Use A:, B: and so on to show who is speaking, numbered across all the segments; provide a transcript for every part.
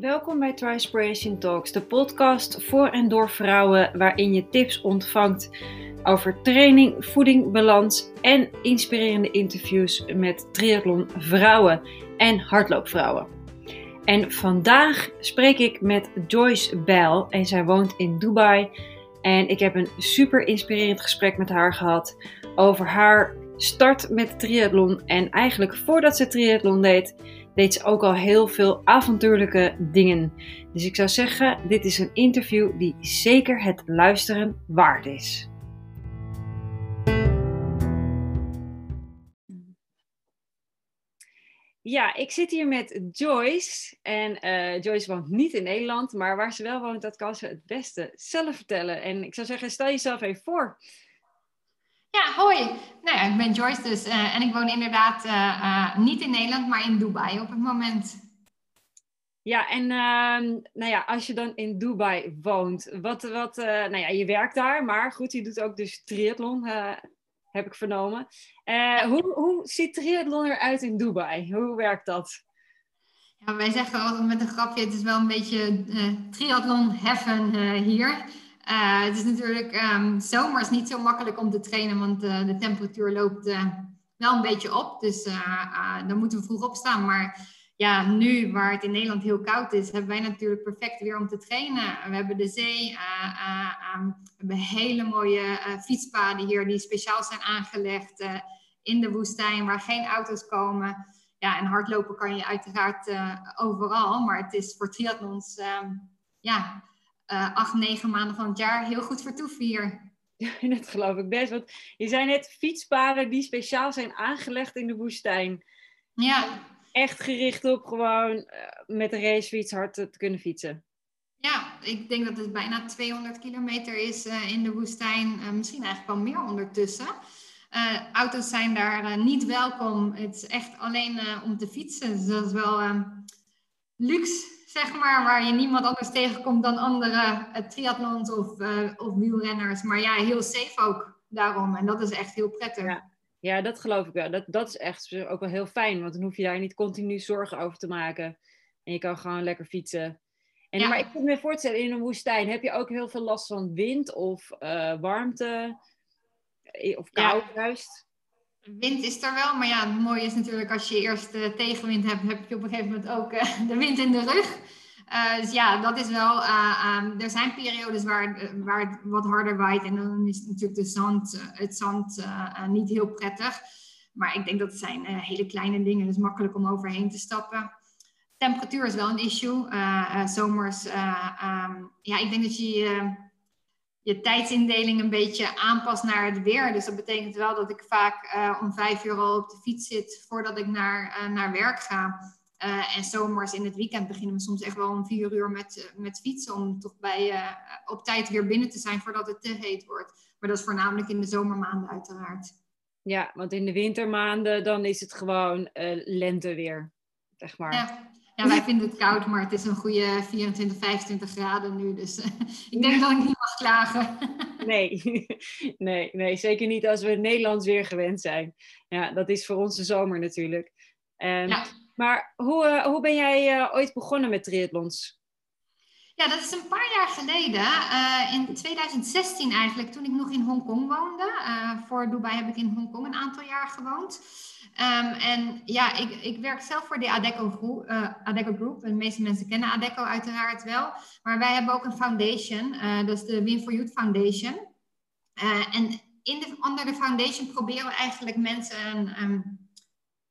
A: Welkom bij Trispiration Talks, de podcast voor en door vrouwen waarin je tips ontvangt over training, voeding, balans en inspirerende interviews met triathlon vrouwen en hardloopvrouwen. En vandaag spreek ik met Joyce Bell en zij woont in Dubai. En ik heb een super inspirerend gesprek met haar gehad over haar start met triathlon. En eigenlijk voordat ze triathlon deed, deed ze ook al heel veel avontuurlijke dingen. Dus ik zou zeggen, dit is een interview die zeker het luisteren waard is. Ja, ik zit hier met Joyce. En uh, Joyce woont niet in Nederland, maar waar ze wel woont, dat kan ze het beste zelf vertellen. En ik zou zeggen, stel jezelf even voor.
B: Ja, hoi. Nou ja, ik ben Joyce dus uh, en ik woon inderdaad uh, niet in Nederland, maar in Dubai op het moment.
A: Ja, en ehm, nou ja, als je dan in Dubai woont, wat, wat nou ja, je werkt daar, maar goed, je doet ook dus triathlon, heb ik vernomen. hoe, hoe ziet triathlon eruit in Dubai? Hoe werkt dat?
B: Ja, wij zeggen altijd met een grapje, het is wel een beetje triathlon heaven hier. Uh, het is natuurlijk, um, zomer is niet zo makkelijk om te trainen, want uh, de temperatuur loopt uh, wel een beetje op. Dus dan moeten we vroeg opstaan. Maar ja, nu waar het in Nederland heel koud is, hebben wij natuurlijk perfect weer om te trainen. We hebben de zee, um, we hebben hele mooie fietspaden hier die speciaal zijn aangelegd in de woestijn, waar geen auto's komen. Ja, en hardlopen kan je uiteraard overal, maar het is voor triathlons, um, ja uh, acht, negen maanden van het jaar heel goed vertoeven hier.
A: Ja, dat geloof ik best. Want je zei net fietspaden die speciaal zijn aangelegd in de woestijn.
B: Ja.
A: Echt gericht op gewoon uh, met een racefiets hard te, kunnen fietsen.
B: Ja, ik denk dat het bijna 200 kilometer is uh, in de woestijn. misschien eigenlijk wel meer ondertussen. auto's zijn daar niet welkom. Het is echt alleen om te fietsen. Dus dat is wel luxe zeg maar, waar je niemand anders tegenkomt dan andere uh, triathlons of, uh, of wielrenners. Maar ja, heel safe ook daarom. En dat is echt heel prettig.
A: Ja, ja dat geloof ik wel. Dat, dat is echt ook wel heel fijn, want dan hoef je daar niet continu zorgen over te maken. En je kan gewoon lekker fietsen. En, ja. Maar ik kan me voorstellen, in een woestijn heb je ook heel veel last van wind of uh, warmte of kou ja. juist.
B: Wind is er wel, maar ja, het mooie is natuurlijk als je eerst tegenwind hebt, heb je op een gegeven moment ook uh, de wind in de rug. Uh, dus ja, dat is wel. Um, er zijn periodes waar, waar het wat harder waait en dan is natuurlijk de het zand niet heel prettig. Maar ik denk dat het zijn hele kleine dingen, dus makkelijk om overheen te stappen. Temperatuur is wel een issue. zomers, um, ja, ik denk dat je je tijdsindeling een beetje aanpast naar het weer. Dus dat betekent wel dat ik vaak uh, om vijf uur al op de fiets zit voordat ik naar, uh, naar werk ga. Uh, en zomers in het weekend beginnen we soms echt wel om vier uur met, met fietsen. Om toch bij, op tijd weer binnen te zijn voordat het te heet wordt. Maar dat is voornamelijk in de zomermaanden uiteraard.
A: Ja, want in de wintermaanden dan is het gewoon lenteweer, zeg maar.
B: Ja. Ja, wij vinden het koud, maar het is een goede 24, 25 graden nu. Dus ik denk dat ik niet mag klagen.
A: nee, nee, nee, zeker niet als we het Nederlands weer gewend zijn. Ja, dat is voor ons de zomer natuurlijk. Um, ja. Maar hoe, uh, hoe ben jij uh, ooit begonnen met triathlons?
B: Ja, dat is een paar jaar geleden. Uh, in 2016 eigenlijk, toen ik nog in Hongkong woonde. voor Dubai heb ik in Hongkong een aantal jaar gewoond. Um, en ja, ik, ik werk zelf voor de Adeco Group, uh, Adeco Group. En de meeste mensen kennen Adeco uiteraard wel. Maar wij hebben ook een foundation, uh, dat is de Win for Youth Foundation. Uh, en in de, onder de foundation proberen we eigenlijk mensen een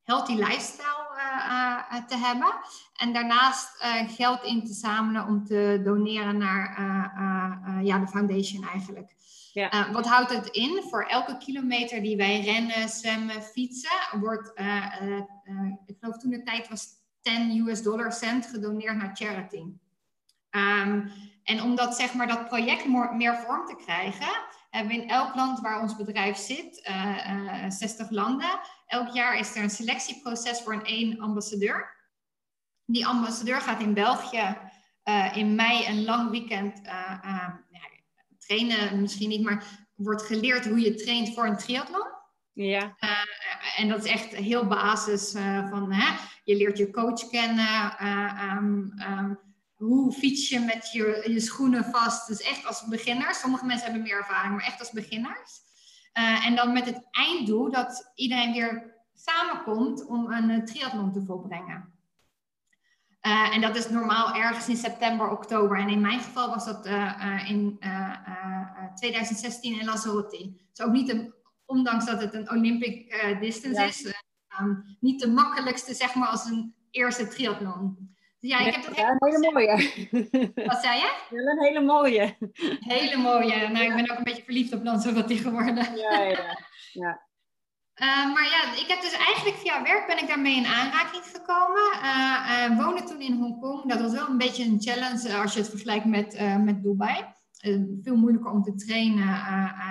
B: healthy lifestyle te hebben. En daarnaast geld in te zamelen om te doneren naar ja, de foundation eigenlijk. Ja. Uh, wat houdt het in? Voor elke kilometer die wij rennen, zwemmen, fietsen, wordt, uh, uh, ik geloof toen de tijd was 10 US dollar cent gedoneerd naar charity. Um, en om dat, zeg maar, dat project meer vorm te krijgen, hebben we in elk land waar ons bedrijf zit, 60 landen, elk jaar is er een selectieproces voor een één ambassadeur. Die ambassadeur gaat in België in mei een lang weekend trainen misschien niet, maar wordt geleerd hoe je traint voor een triathlon.
A: Ja.
B: En dat is echt heel basis van, hè, je leert je coach kennen, um, um, hoe fiets je met je, je schoenen vast. Dus echt als beginners. Sommige mensen hebben meer ervaring, maar echt als beginners. Uh, en dan met het einddoel dat iedereen weer samenkomt om een triathlon te volbrengen. Uh, en dat is normaal ergens in september, oktober. En in mijn geval was dat uh, in 2016 in Lanzarote. Dus ook niet, een, ondanks dat het een Olympic distance is, um, niet de makkelijkste zeg maar als een eerste triathlon. Ja, ik heb dat
A: ja, een hele mooie.
B: Wat zei je?
A: Wel een hele mooie.
B: Hele mooie. Nou, ik ben ook een beetje verliefd op Lanzarote geworden.
A: Ja, ja. ja.
B: Uh, maar ja, ik heb dus eigenlijk via werk ben ik daarmee in aanraking gekomen. Uh, uh, woonde toen in Hongkong. Dat was wel een beetje een challenge als je het vergelijkt met, met Dubai. veel moeilijker om te trainen.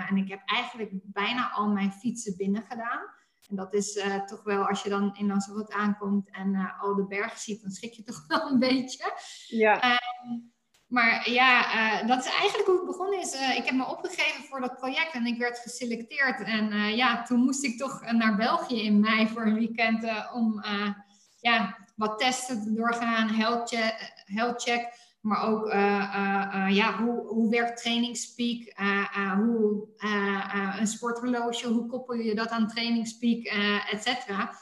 B: en ik heb eigenlijk bijna al mijn fietsen binnen gedaan. En dat is toch wel, als je dan in Lanzarote aankomt en al de bergen ziet, dan schrik je toch wel een beetje.
A: Ja.
B: Ehm, maar ja, uh, dat is eigenlijk hoe het begonnen is. Ik heb me opgegeven voor dat project en ik werd geselecteerd. En ja, toen moest ik toch naar België in mei voor een weekend om ja, wat testen te doorgaan, health check, health check maar ook ja, hoe, hoe werkt trainingspeak, hoe een sporthorloge, hoe koppel je dat aan trainingspeak, et cetera.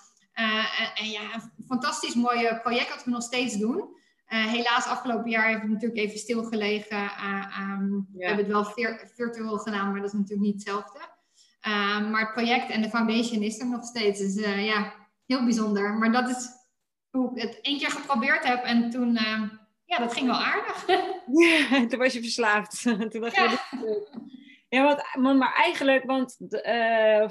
B: en ja, een fantastisch mooi project dat we nog steeds doen. Uh, helaas, afgelopen jaar heeft het natuurlijk even stilgelegen. Uh, We hebben het wel virtueel gedaan, maar dat is natuurlijk niet hetzelfde. Uh, maar het project en de foundation is er nog steeds. Dus ja, heel bijzonder. Maar dat is hoe ik het één keer geprobeerd heb. En toen, ja, dat ging wel aardig.
A: Ja, toen was je verslaafd. toen dacht ja. je... Ja, want, maar eigenlijk, want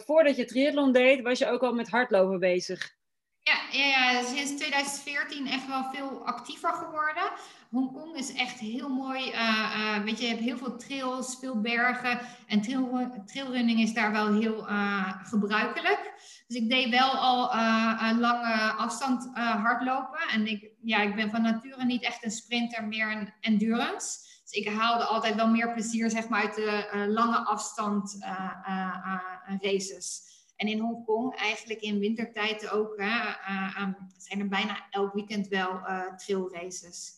A: voordat je triathlon deed, was je ook al met hardlopen bezig.
B: Ja, ja, ja, sinds 2014 echt wel veel actiever geworden. Hongkong is echt heel mooi. Uh, weet je, je hebt heel veel trails, veel bergen. En trail, trailrunning is daar wel heel uh, gebruikelijk. Dus ik deed wel al een lange afstand hardlopen. En ik, ja, ik ben van nature niet echt een sprinter, meer een endurance. Dus ik haalde altijd wel meer plezier zeg maar, uit de lange afstand races. En in Hongkong, eigenlijk in wintertijd ook, hè, uh, zijn er bijna elk weekend wel uh, trailraces.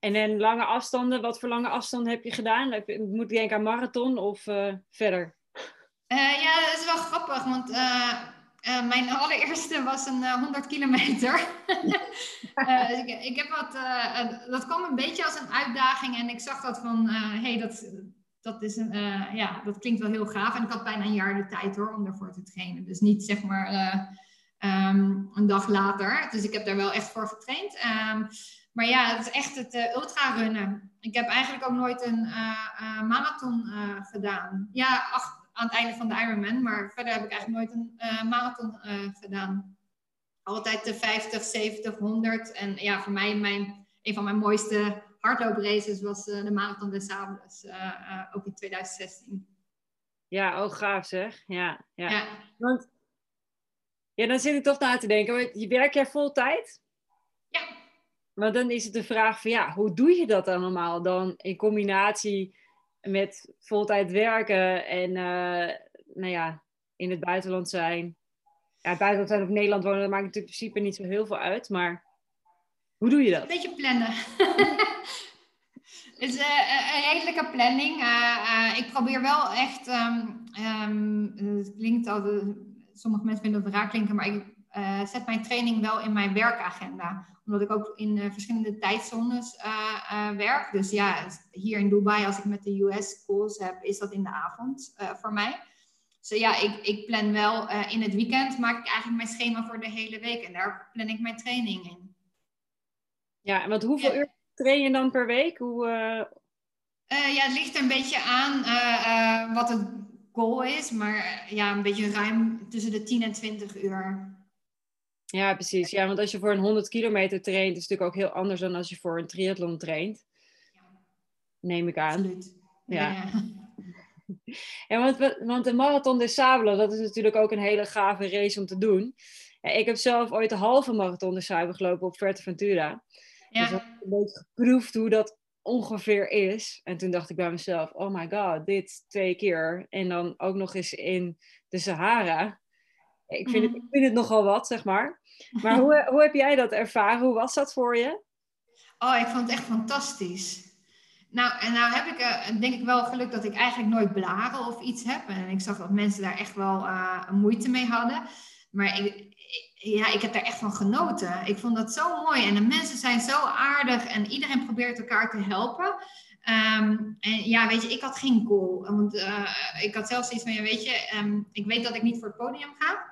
A: En dan lange afstanden, wat voor lange afstanden heb je gedaan? Moet ik denken aan marathon of uh, verder?
B: ja, dat is wel grappig, want mijn allereerste was een 100 kilometer. dus ik, ik, heb wat, dat kwam een beetje als een uitdaging en ik zag dat van, hé, hey, dat, dat, is een, uh, ja, dat klinkt wel heel gaaf. En ik had bijna een jaar de tijd hoor, om daarvoor te trainen. Dus niet zeg maar uh, um, een dag later. Dus ik heb daar wel echt voor getraind. Um, maar ja, het is echt het uh, ultrarunnen. Ik heb eigenlijk ook nooit een marathon gedaan. Ja, aan het einde van de Ironman. Maar verder heb ik eigenlijk nooit een marathon gedaan. Altijd de 50, 70, 100. En ja, voor mij mijn, een van mijn mooiste hardloopraces was uh, de Marathon des Sables, uh, ook in 2016.
A: Ja, oh gaaf zeg. Ja, ja. ja. Want ja, dan zit ik toch na te denken. Je werk jij vol tijd?
B: Ja.
A: Maar dan is het de vraag van ja, hoe doe je dat dan allemaal dan in combinatie met voltijd werken en nou ja, in het buitenland zijn? Ja, buitenland zijn of Nederland wonen, dat maakt natuurlijk in principe niet zo heel veel uit, maar hoe doe je dat? Een
B: beetje plannen. Het is uh, een redelijke planning. Uh, ik probeer wel echt, um, um, het klinkt al, sommige mensen vinden dat raar klinken, maar ik zet mijn training wel in mijn werkagenda. Omdat ik ook in verschillende tijdzones werk. Dus ja, hier in Dubai, als ik met de US calls heb, is dat in de avond voor mij. Dus ja, ik, ik plan wel in het weekend, maak ik eigenlijk mijn schema voor de hele week. En daar plan ik mijn training in.
A: Ja, want hoeveel uur train je dan per week? Hoe,
B: uh... ja, het ligt er een beetje aan uh, wat het goal is. Maar ja, een beetje ruim tussen de 10 en 20 uur.
A: Ja, precies. Ja, want als je voor een 100 kilometer traint, is het natuurlijk ook heel anders dan als je voor een triathlon traint. Ja. Neem ik aan.
B: Absoluut. Ja. ja.
A: ja want, want de Marathon des Sables, dat is natuurlijk ook een hele gave race om te doen. Ja, ik heb zelf ooit de halve Marathon des Sables gelopen op Fuerteventura. Ja. Dus ik heb een beetje geproefd hoe dat ongeveer is. En toen dacht ik bij mezelf, oh my god, dit twee keer. En dan ook nog eens in de Sahara. Ik vind, het, ik vind het nogal wat, zeg maar. Maar hoe, hoe heb jij dat ervaren? Hoe was dat voor je?
B: Oh, ik vond het echt fantastisch. Nou, en nou heb ik uh, denk ik wel geluk dat ik eigenlijk nooit blaren of iets heb. En ik zag dat mensen daar echt wel uh, moeite mee hadden. Maar ik, ja, ik heb daar echt van genoten. Ik vond dat zo mooi. En de mensen zijn zo aardig en iedereen probeert elkaar te helpen. Ehm, en ja, weet je, ik had geen goal. Want uh, ik had zelfs iets van, ja, weet je, um, ik weet dat ik niet voor het podium ga.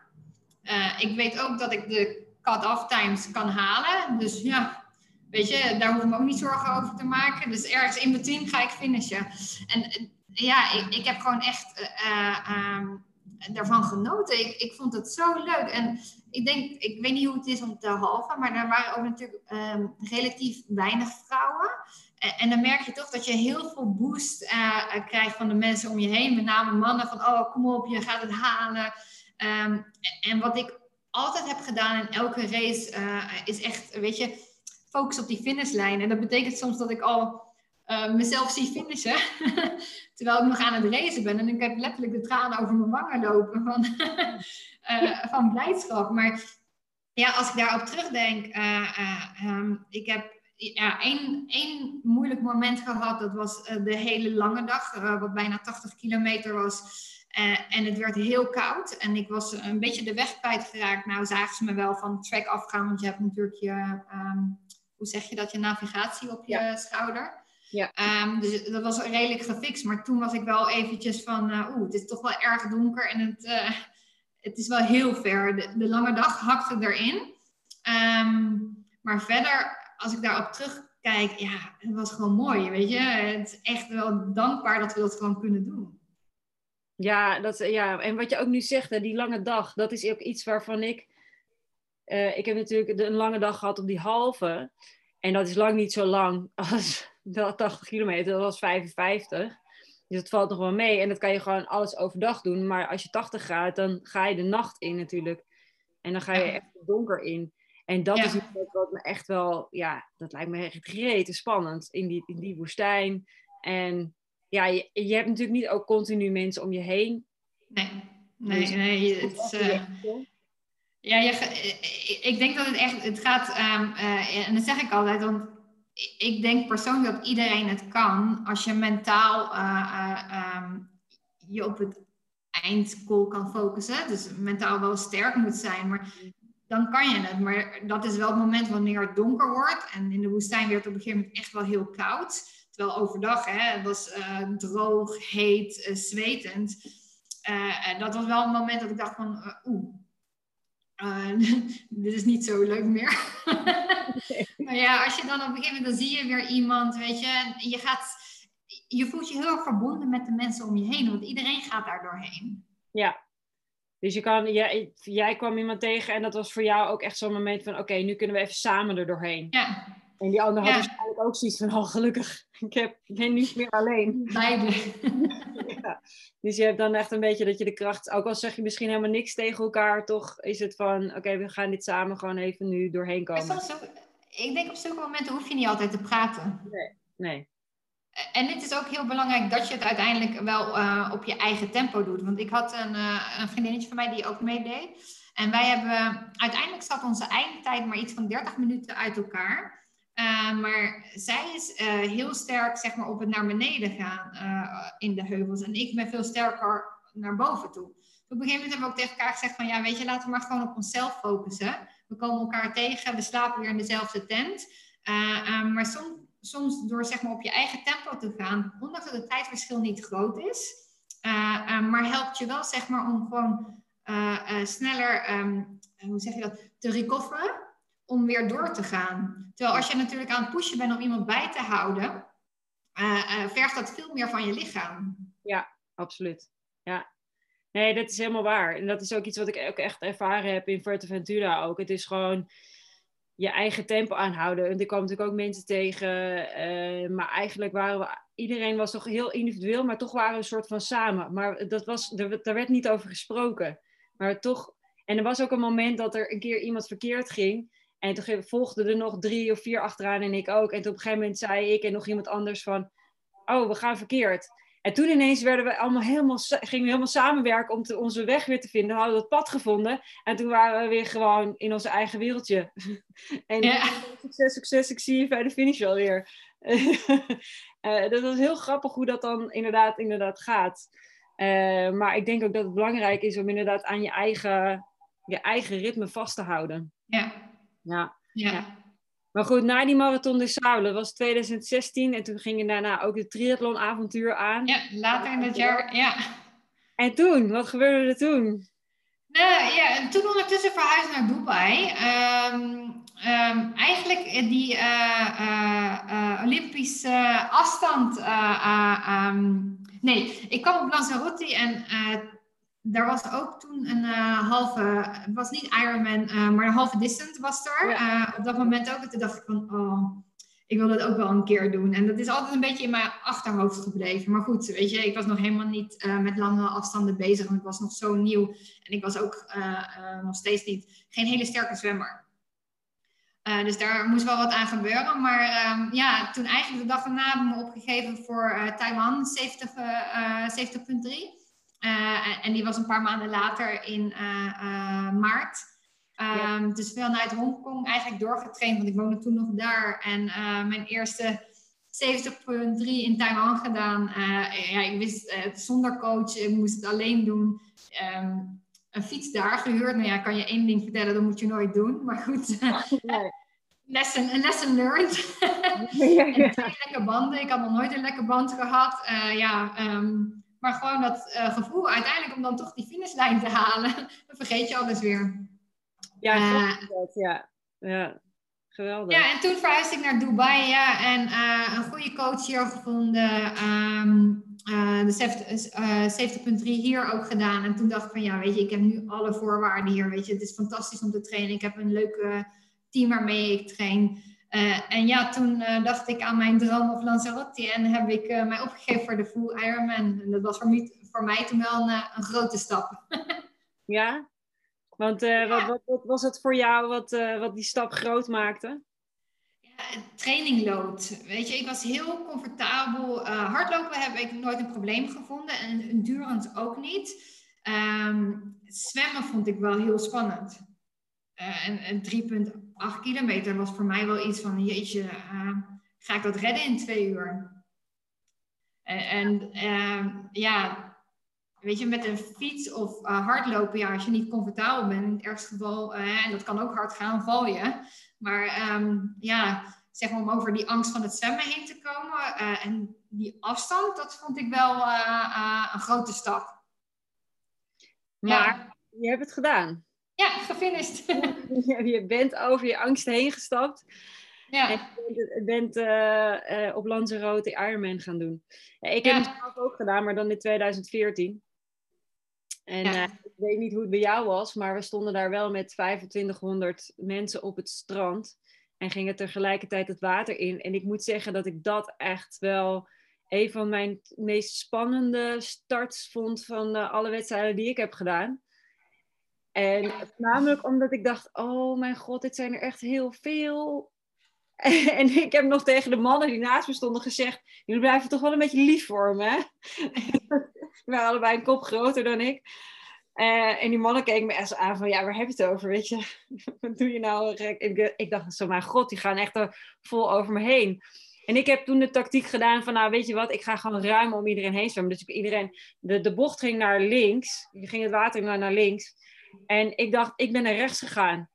B: ik weet ook dat ik de cut-off times kan halen. Dus ja, weet je, daar hoef ik me ook niet zorgen over te maken. Dus ergens in between ga ik finishen. En ja, ik, ik heb gewoon echt um, daarvan genoten. Ik, ik vond het zo leuk. En ik denk, ik weet niet hoe het is om te halven, maar daar waren ook natuurlijk um, relatief weinig vrouwen. En, en, dan merk je toch dat je heel veel boost uh, krijgt van de mensen om je heen. Met name mannen van, oh kom op, je gaat het halen. Um, en wat ik altijd heb gedaan in elke race uh, is echt, weet je, focus op die finishlijn. En dat betekent soms dat ik al mezelf zie finishen. terwijl ik nog aan het racen ben. En ik heb letterlijk de tranen over mijn wangen lopen van, uh, van blijdschap. Maar ja, als ik daarop terugdenk, uh, um, ik heb ja, één, één moeilijk moment gehad. Dat was de hele lange dag, wat bijna 80 kilometer was. en het werd heel koud en ik was een beetje de weg kwijtgeraakt. Nou zagen ze me wel van track afgaan, want je hebt natuurlijk je, um, hoe zeg je dat, je navigatie op je ja. schouder. Ja. Um, dus dat was redelijk gefixt. Maar toen was ik wel eventjes van, uh, oeh, het is toch wel erg donker en het, uh, het is wel heel ver. De, lange dag hakte erin. Um, maar verder, als ik daarop terugkijk, ja, het was gewoon mooi, weet je. Het is echt wel dankbaar dat we dat gewoon kunnen doen.
A: Ja, dat, ja, en wat je ook nu zegt, hè, die lange dag, dat is ook iets waarvan ik... Uh, ik heb natuurlijk een lange dag gehad op die halve. En dat is lang niet zo lang als 80 kilometer, dat was 55. Dus het valt nog wel mee. En dat kan je gewoon alles overdag doen. Maar als je 80 gaat, dan ga je de nacht in natuurlijk. En dan ga je echt donker in. En dat is iets wat me echt wel, ja, dat lijkt me echt rete spannend in die, in die woestijn. En ja, je, je hebt natuurlijk niet ook continu mensen om je heen.
B: Nee, nee, dus, nee. Het, uh, ja, je, ik denk dat het echt, het gaat, um, uh, en dat zeg ik altijd, want ik denk persoonlijk dat iedereen het kan als je mentaal uh, uh, um, je op het eindgoal kan focussen. Dus mentaal wel sterk moet zijn, maar dan kan je het. Maar dat is wel het moment wanneer het donker wordt. En in de woestijn werd het op een gegeven moment echt wel heel koud. Terwijl overdag, hè, het was uh, droog, heet, zwetend. en dat was wel een moment dat ik dacht van, oeh, dit is niet zo leuk meer. Maar ja, als je dan op een gegeven moment, dan zie je weer iemand, weet je, je gaat, je voelt je heel erg verbonden met de mensen om je heen, want iedereen gaat daar doorheen.
A: Ja. Dus je kan, jij, jij kwam iemand tegen en dat was voor jou ook echt zo'n moment van, oké, nu kunnen we even samen er doorheen.
B: Ja.
A: En die ander had waarschijnlijk ook zoiets van, oh gelukkig, ik, heb, ik ben niet meer alleen.
B: Beide.
A: ja. Dus je hebt dan echt een beetje dat je de kracht, ook al zeg je misschien helemaal niks tegen elkaar, toch is het van, oké, we gaan dit samen gewoon even nu doorheen komen
B: ik denk op zulke momenten hoef je niet altijd te praten.
A: Nee, nee.
B: En dit is ook heel belangrijk dat je het uiteindelijk wel uh, op je eigen tempo doet. Want ik had een, uh, een vriendinnetje van mij die ook meedeed. En wij hebben, uiteindelijk zat onze eindtijd maar iets van 30 minuten uit elkaar. Uh, maar zij is heel sterk zeg maar, op het naar beneden gaan in de heuvels. En ik ben veel sterker naar boven toe. Op een gegeven moment hebben we ook tegen elkaar gezegd van ja, weet je, laten we maar gewoon op onszelf focussen. We komen elkaar tegen, we slapen weer in dezelfde tent. Maar soms, soms door zeg maar, op je eigen tempo te gaan, ondanks dat het tijdverschil niet groot is, maar helpt je wel zeg maar, om gewoon sneller, um, hoe zeg je dat, te recoveren, om weer door te gaan. Terwijl als je natuurlijk aan het pushen bent om iemand bij te houden, vergt dat veel meer van je lichaam.
A: Ja, absoluut. Ja, Nee, dat is helemaal waar. En dat is ook iets wat ik ook echt ervaren heb in Fuerteventura ook. Het is gewoon je eigen tempo aanhouden. En er kwamen natuurlijk ook mensen tegen. Uh, maar eigenlijk waren we... Iedereen was toch heel individueel, maar toch waren we een soort van samen. Maar dat was, er, daar werd niet over gesproken. Maar toch... En er was ook een moment dat er een keer iemand verkeerd ging. En toen volgden er nog drie of vier achteraan en ik ook. En toen op een gegeven moment zei ik en nog iemand anders van... Oh, we gaan verkeerd. En toen ineens werden we allemaal helemaal, gingen we helemaal samenwerken om te, onze weg weer te vinden. We hadden dat pad gevonden. En toen waren we weer gewoon in ons eigen wereldje. en ja. succes, succes, ik zie je bij de finish alweer. uh, dat was heel grappig hoe dat dan inderdaad, inderdaad gaat. Uh, maar ik denk ook dat het belangrijk is om inderdaad aan je eigen, je eigen ritme vast te houden.
B: Ja.
A: Ja. ja. Maar goed, na die Marathon de dat was 2016. En toen ging je daarna ook het triathlonavontuur aan.
B: Ja, later in het jaar, ja.
A: En toen, wat gebeurde er toen?
B: Nou ja, toen ondertussen verhuisd naar Dubai. Um, um, eigenlijk die uh, uh, Olympische afstand. Um, nee, ik kwam op Lanzarote en daar was ook toen een uh, halve, het was niet Ironman, uh, maar een halve distance was er. Uh, op dat moment ook. En toen dacht ik van, oh, ik wil dat ook wel een keer doen. En dat is altijd een beetje in mijn achterhoofd gebleven. Maar goed, weet je, ik was nog helemaal niet met lange afstanden bezig. Want ik was nog zo nieuw. En ik was ook nog steeds niet, geen hele sterke zwemmer. dus daar moest wel wat aan gebeuren. Maar um, ja, toen eigenlijk de dag erna hebben we me opgegeven voor Taiwan 70.3. 70 uh, en die was een paar maanden later in uh, maart. Um, Dus vanuit Hongkong eigenlijk doorgetraind, want ik woonde toen nog daar. En mijn eerste 70.3 in Taiwan gedaan. ja, ik wist het zonder coach, ik moest het alleen doen. Um, een fiets daar gehuurd. Nou ja, kan je één ding vertellen, dat moet je nooit doen. Maar goed, nee. lesson, lesson learned. ja, ja. lekker banden. Ik had nog nooit een lekker band gehad. ja, um, maar gewoon dat uh, gevoel uiteindelijk om dan toch die finishlijn te halen, dan vergeet je alles weer.
A: Ja, uh, ja. ja. Geweldig.
B: Ja, en toen verhuisde ik naar Dubai ja, en uh, een goede coach hier gevonden. Um, de 70.3 hier ook gedaan. En toen dacht ik van ja, weet je, ik heb nu alle voorwaarden hier. Weet je, het is fantastisch om te trainen. Ik heb een leuke team waarmee ik train. Uh, en ja, toen uh, dacht ik aan mijn droom op Lanzarote en heb ik uh, mij opgegeven voor de full Ironman. En dat was voor mij, voor mij toen wel een, een grote stap.
A: ja? Want ja. Wat, wat, wat, was het voor jou wat, wat die stap groot maakte?
B: Ja, trainingload. Weet je, ik was heel comfortabel. hardlopen heb ik nooit een probleem gevonden en endurance ook niet. Um, zwemmen vond ik wel heel spannend. en, en 8 kilometer was voor mij wel iets van, jeetje, uh, ga ik dat redden in twee uur? En, en uh, ja, weet je, met een fiets of uh, hardlopen, ja, als je niet comfortabel bent, in het ergste geval, en dat kan ook hard gaan, val je. Maar um, ja, zeg maar om over die angst van het zwemmen heen te komen en die afstand, dat vond ik wel een grote stap.
A: Maar ja. je hebt het gedaan.
B: Ja, gefinished.
A: je bent over je angst heen gestapt. Ja. En je bent uh, uh, op Lanzarote Ironman gaan doen. ik heb het zelf ook gedaan, maar dan in 2014. En ja. uh, ik weet niet hoe het bij jou was, maar we stonden daar wel met 2500 mensen op het strand. En gingen tegelijkertijd het water in. En ik moet zeggen dat ik dat echt wel een van mijn meest spannende starts vond van alle wedstrijden die ik heb gedaan. En namelijk omdat ik dacht, oh mijn god, dit zijn er echt heel veel. En ik heb nog tegen de mannen die naast me stonden gezegd, jullie blijven toch wel een beetje lief voor me? We waren allebei een kop groter dan ik. Uh, en die mannen keken me echt aan van, ja, waar heb je het over, weet je? Wat doe je nou? Ik, ik dacht zo, mijn god, die gaan echt er vol over me heen. En ik heb toen de tactiek gedaan van, nou weet je wat, ik ga gewoon ruim om iedereen heen zwemmen. Dus iedereen, de, de bocht ging naar links, je ging het water naar, naar links. En ik dacht, ik ben naar rechts gegaan.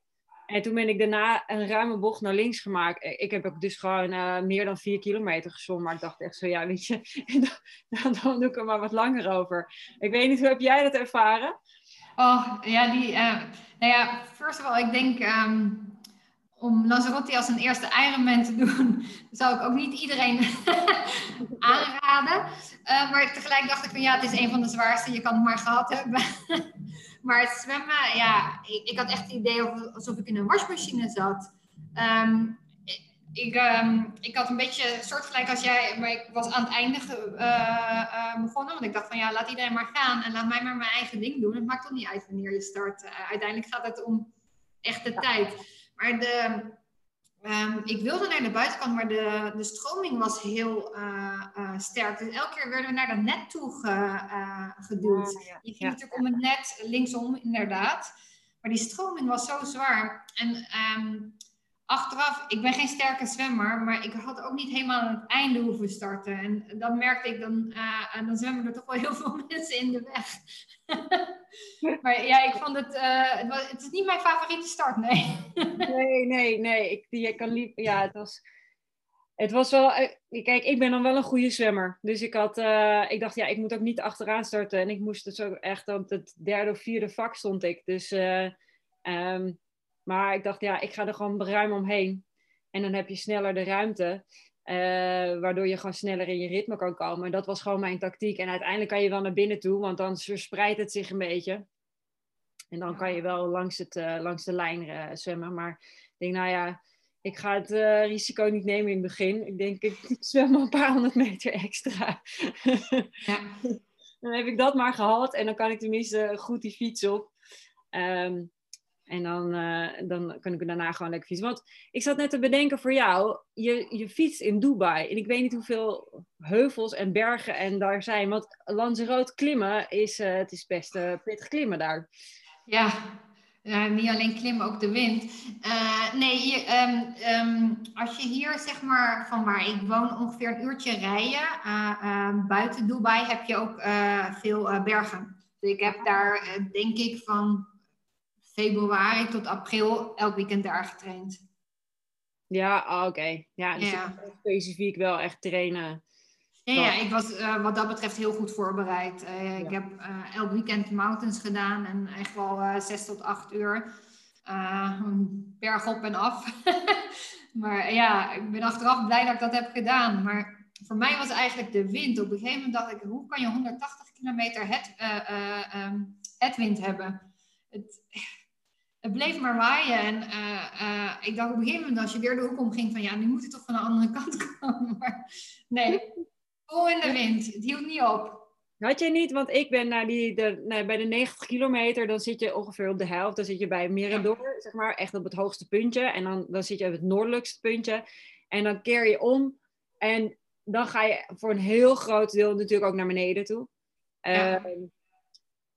A: En toen ben ik daarna een ruime bocht naar links gemaakt. Ik heb ook dus gewoon uh, meer dan vier kilometer gezwommen. Maar ik dacht echt zo, ja, weet je, dan, dan doe ik er maar wat langer over. Ik weet niet, hoe heb jij dat ervaren?
B: Oh, ja, die, uh, nou ja, first of all, ik denk um, om Lanzarote als een eerste Ironman te doen, zou ik ook niet iedereen aanraden. Uh, maar tegelijk dacht ik van, ja, het is een van de zwaarste, je kan het maar gehad hebben. Maar het zwemmen, ja, ik, ik had echt het idee alsof ik in een wasmachine zat. Um, ik, um, ik had een beetje soortgelijk als jij, maar ik was aan het einde uh, uh, begonnen. Want ik dacht van ja, laat iedereen maar gaan en laat mij maar mijn eigen ding doen. Het maakt toch niet uit wanneer je start. Uh, uiteindelijk gaat het om echte tijd. Maar de, Ehm, ik wilde naar de buitenkant, maar de, de stroming was heel uh, uh, sterk. Dus elke keer werden we naar dat net toe ge, uh, geduwd. Ah, ja. Je ging natuurlijk om het net linksom, inderdaad. Maar die stroming was zo zwaar. En um, achteraf, ik ben geen sterke zwemmer, maar ik had ook niet helemaal aan het einde hoeven starten. En dan merkte ik, dan, uh, dan zwemmen er toch wel heel veel mensen in de weg. maar ja, ik vond het, uh, het, is niet mijn favoriete start, nee.
A: nee, nee, nee. Ik, kan liep, ja, het was, het was wel, eh, kijk, ik ben dan wel een goede zwemmer. Dus ik had, ik dacht, ja, ik moet ook niet achteraan starten. En ik moest dus ook echt, op het derde of vierde vak stond ik. Dus, um, maar ik dacht, ja, ik ga er gewoon ruim omheen. En dan heb je sneller de ruimte. Uh, waardoor je gewoon sneller in je ritme kan komen. Dat was gewoon mijn tactiek. En uiteindelijk kan je wel naar binnen toe, want dan verspreidt het zich een beetje. En dan kan je wel langs, het, uh, langs de lijn uh, zwemmen. Maar ik denk, nou ja, ik ga het risico niet nemen in het begin. Ik denk, ik zwem maar een paar honderd meter extra. ja. dan heb ik dat maar gehad en dan kan ik tenminste goed die fiets op. Um, en dan, uh, dan kan ik daarna gewoon lekker fietsen. Want ik zat net te bedenken voor jou, je, je fietst in Dubai. En ik weet niet hoeveel heuvels en bergen en daar zijn. Want Lanzarote klimmen is, uh, het is best uh, pittig klimmen daar.
B: Ja, niet alleen klimmen, ook de wind. nee, um, um, als je hier zeg maar van waar ik woon ongeveer een uurtje rijden, buiten Dubai heb je ook veel bergen. Dus ik heb daar denk ik van februari tot april elk weekend daar getraind.
A: Ja, ah, oké. Ja, dus specifiek wel echt trainen.
B: Ja, ja ik was uh, wat dat betreft heel goed voorbereid. Uh, ja. Ik heb uh, elk weekend mountains gedaan en echt wel zes tot acht uur. berg op en af. maar ja, ik ben achteraf blij dat ik dat heb gedaan. Maar voor mij was eigenlijk de wind. Op een gegeven moment dacht ik, hoe kan je 180 kilometer het, um, het wind hebben? Het, het bleef maar waaien. En uh, uh, ik dacht op een gegeven moment, als je weer de hoek omging, van ja, nu moet het toch van de andere kant komen. Maar nee, vol in de wind. Het hield niet op.
A: Had je niet, want ik ben naar die, de, nee, bij de 90 kilometer, dan zit je ongeveer op de helft. Dan zit je bij Mirador, zeg maar, echt op het hoogste puntje. En dan, dan zit je op het noordelijkste puntje. En dan keer je om. En dan ga je voor een heel groot deel natuurlijk ook naar beneden toe. Ja. Uh,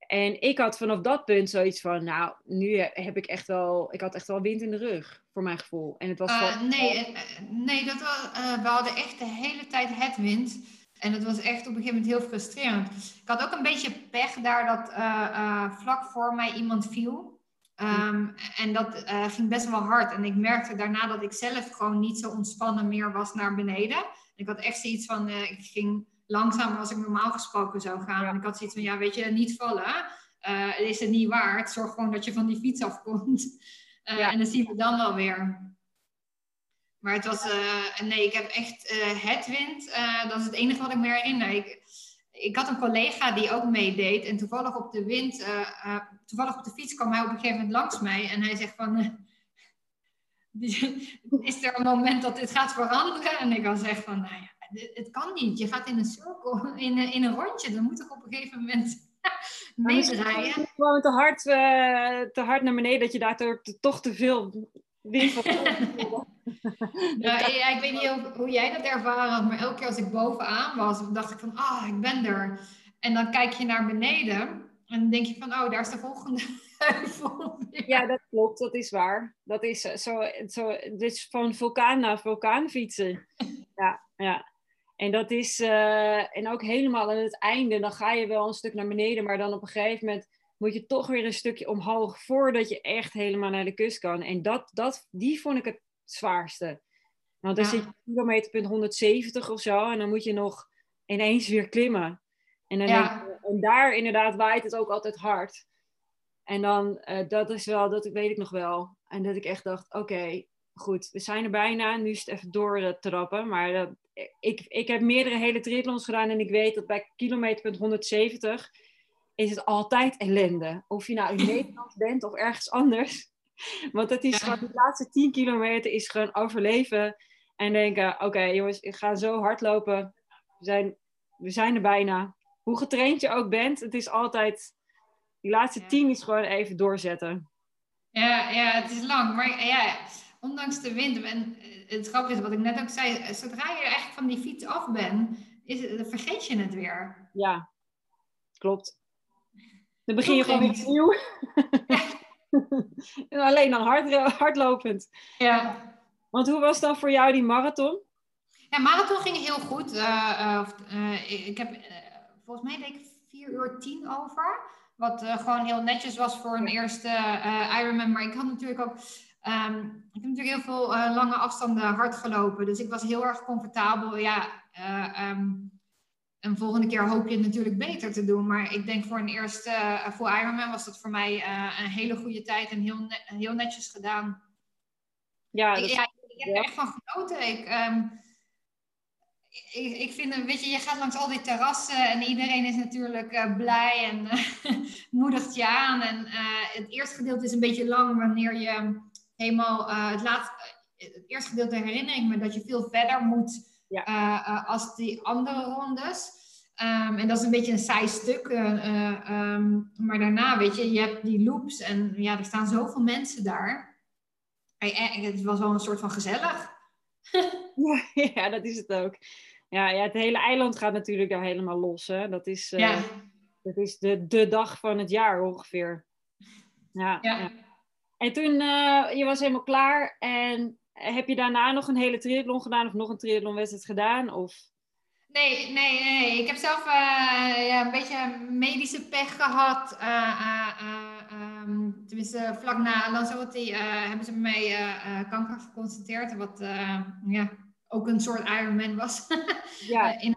A: en ik had vanaf dat punt zoiets van, nou, nu heb ik echt wel, ik had echt wel wind in de rug, voor mijn gevoel. En het was
B: uh, nee, uh, nee dat was, uh, we hadden echt de hele tijd het wind. En het was echt op een gegeven moment heel frustrerend. Ik had ook een beetje pech daar dat vlak voor mij iemand viel. Um, en dat ging best wel hard. En ik merkte daarna dat ik zelf gewoon niet zo ontspannen meer was naar beneden. Ik had echt zoiets van, ik ging langzamer als ik normaal gesproken zou gaan. En ik had zoiets van, ja, weet je, niet vallen. Uh, is het niet waard. Zorg gewoon dat je van die fiets afkomt. Uh, ja. En dan zien we dan wel weer. Maar het was, uh, nee, ik heb echt het wind. dat is het enige wat ik me herinner. Ik, ik had een collega die ook meedeed. En toevallig op de wind, toevallig op de fiets kwam hij op een gegeven moment langs mij. En hij zegt van, is er een moment dat dit gaat veranderen? En ik dan zeg van, nou ja het kan niet. Je gaat in een cirkel, in, in een rondje. Dan moet ik op een gegeven moment meedraaien.
A: Gewoon te hard, uh, te hard naar beneden dat je daar toch te veel wind van
B: ja, ik weet niet hoe, hoe, jij dat ervaren had, maar elke keer als ik bovenaan was, dacht ik van, ah, oh, ik ben er. En dan kijk je naar beneden en dan denk je van, oh, daar is de volgende heuvel.
A: Ja, dat klopt, dat is waar. Dat is zo, zo dit is van vulkaan naar vulkaan fietsen. Ja, ja. En dat is, uh, en ook helemaal aan het einde, dan ga je wel een stuk naar beneden, maar dan op een gegeven moment moet je toch weer een stukje omhoog voordat je echt helemaal naar de kust kan. En dat, dat, die vond ik het zwaarste. Want dan ja. zit je kilometerpunt 170 of zo en dan moet je nog ineens weer klimmen. En, dan ja. je, en daar inderdaad waait het ook altijd hard. En dan, uh, dat is wel, dat weet ik nog wel. En dat ik echt dacht, oké, okay, goed, we zijn er bijna. Nu is het even door te trappen. Maar dat, ik, ik heb meerdere hele triathlons gedaan en ik weet dat bij kilometerpunt 170 is het altijd ellende. Of je nou in Nederland bent of ergens anders. Want het is gewoon, de laatste 10 kilometer is gewoon overleven. En denken, oké jongens, ik ga zo hard lopen. We zijn, we zijn er bijna. Hoe getraind je ook bent, het is altijd... Die laatste 10 is gewoon even doorzetten.
B: Ja, ja, het is lang. Maar ja, ondanks de wind. En het grappige is wat ik net ook zei, zodra je echt van die fiets af bent, is, dan vergeet je het weer.
A: Ja, klopt. Dan begin je gewoon weer opnieuw. Alleen dan hard, hardlopend.
B: Ja.
A: Want hoe was dan voor jou die marathon?
B: Ja, marathon ging heel goed. Uh, uh, ik heb volgens mij deed ik 4 uur 10 over. Wat gewoon heel netjes was voor een eerste Ironman. Maar ik had natuurlijk ook Um, ik heb natuurlijk heel veel uh, lange afstanden hard gelopen. Dus ik was heel erg comfortabel. Ja, uh, um, en volgende keer hoop je het natuurlijk beter te doen. Maar ik denk voor een eerste uh, voor Ironman was dat voor mij een hele goede tijd en heel, ne heel netjes gedaan. Ja, ik, ja, ik heb er echt van genoten. Ik, um, ik, ik vind, weet je, je gaat langs al die terrassen en iedereen is natuurlijk blij en moedigt je aan. En het eerste gedeelte is een beetje lang wanneer je helemaal uh, het, laatste, eh, het eerste gedeelte herinner ik me dat je veel verder moet ja. uh, als die andere rondes. Um, en dat is een beetje een saai stuk. Um, maar daarna, weet je, je hebt die loops en ja, er staan zoveel mensen daar. Het was wel een soort van gezellig.
A: ja, dat is het ook. Ja, ja, het hele eiland gaat natuurlijk daar helemaal los. Hè? Dat is, uh, ja. dat is de, de dag van het jaar ongeveer. ja. ja. En toen, uh, je was helemaal klaar. En heb je daarna nog een hele triathlon gedaan of nog een triathlonwedstrijd gedaan? Of?
B: Nee, nee, nee. Ik heb zelf uh, ja, een beetje medische pech gehad. Uh, um, tenminste, vlak na Lanzarote hebben ze mij kanker geconstateerd. Wat ja, ook een soort Ironman was. ja. In,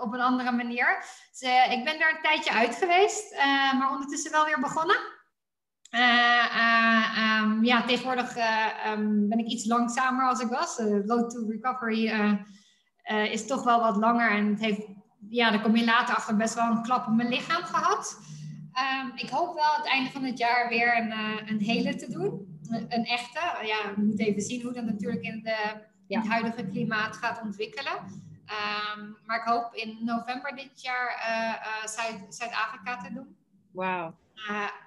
B: op een andere manier. Dus, ik ben daar een tijdje uit geweest. maar ondertussen wel weer begonnen. Uh, uh, um, ja, tegenwoordig uh, um, ben ik iets langzamer als ik was. De road to recovery is toch wel wat langer. En het heeft, ja, daar kom je later achter, best wel een klap op mijn lichaam gehad. Um, ik hoop wel het einde van het jaar weer een, een hele te doen. Een, echte. Ja, we moeten even zien hoe dat natuurlijk in, de, in het huidige klimaat gaat ontwikkelen. maar ik hoop in november dit jaar Zuid-Afrika te doen.
A: Wauw.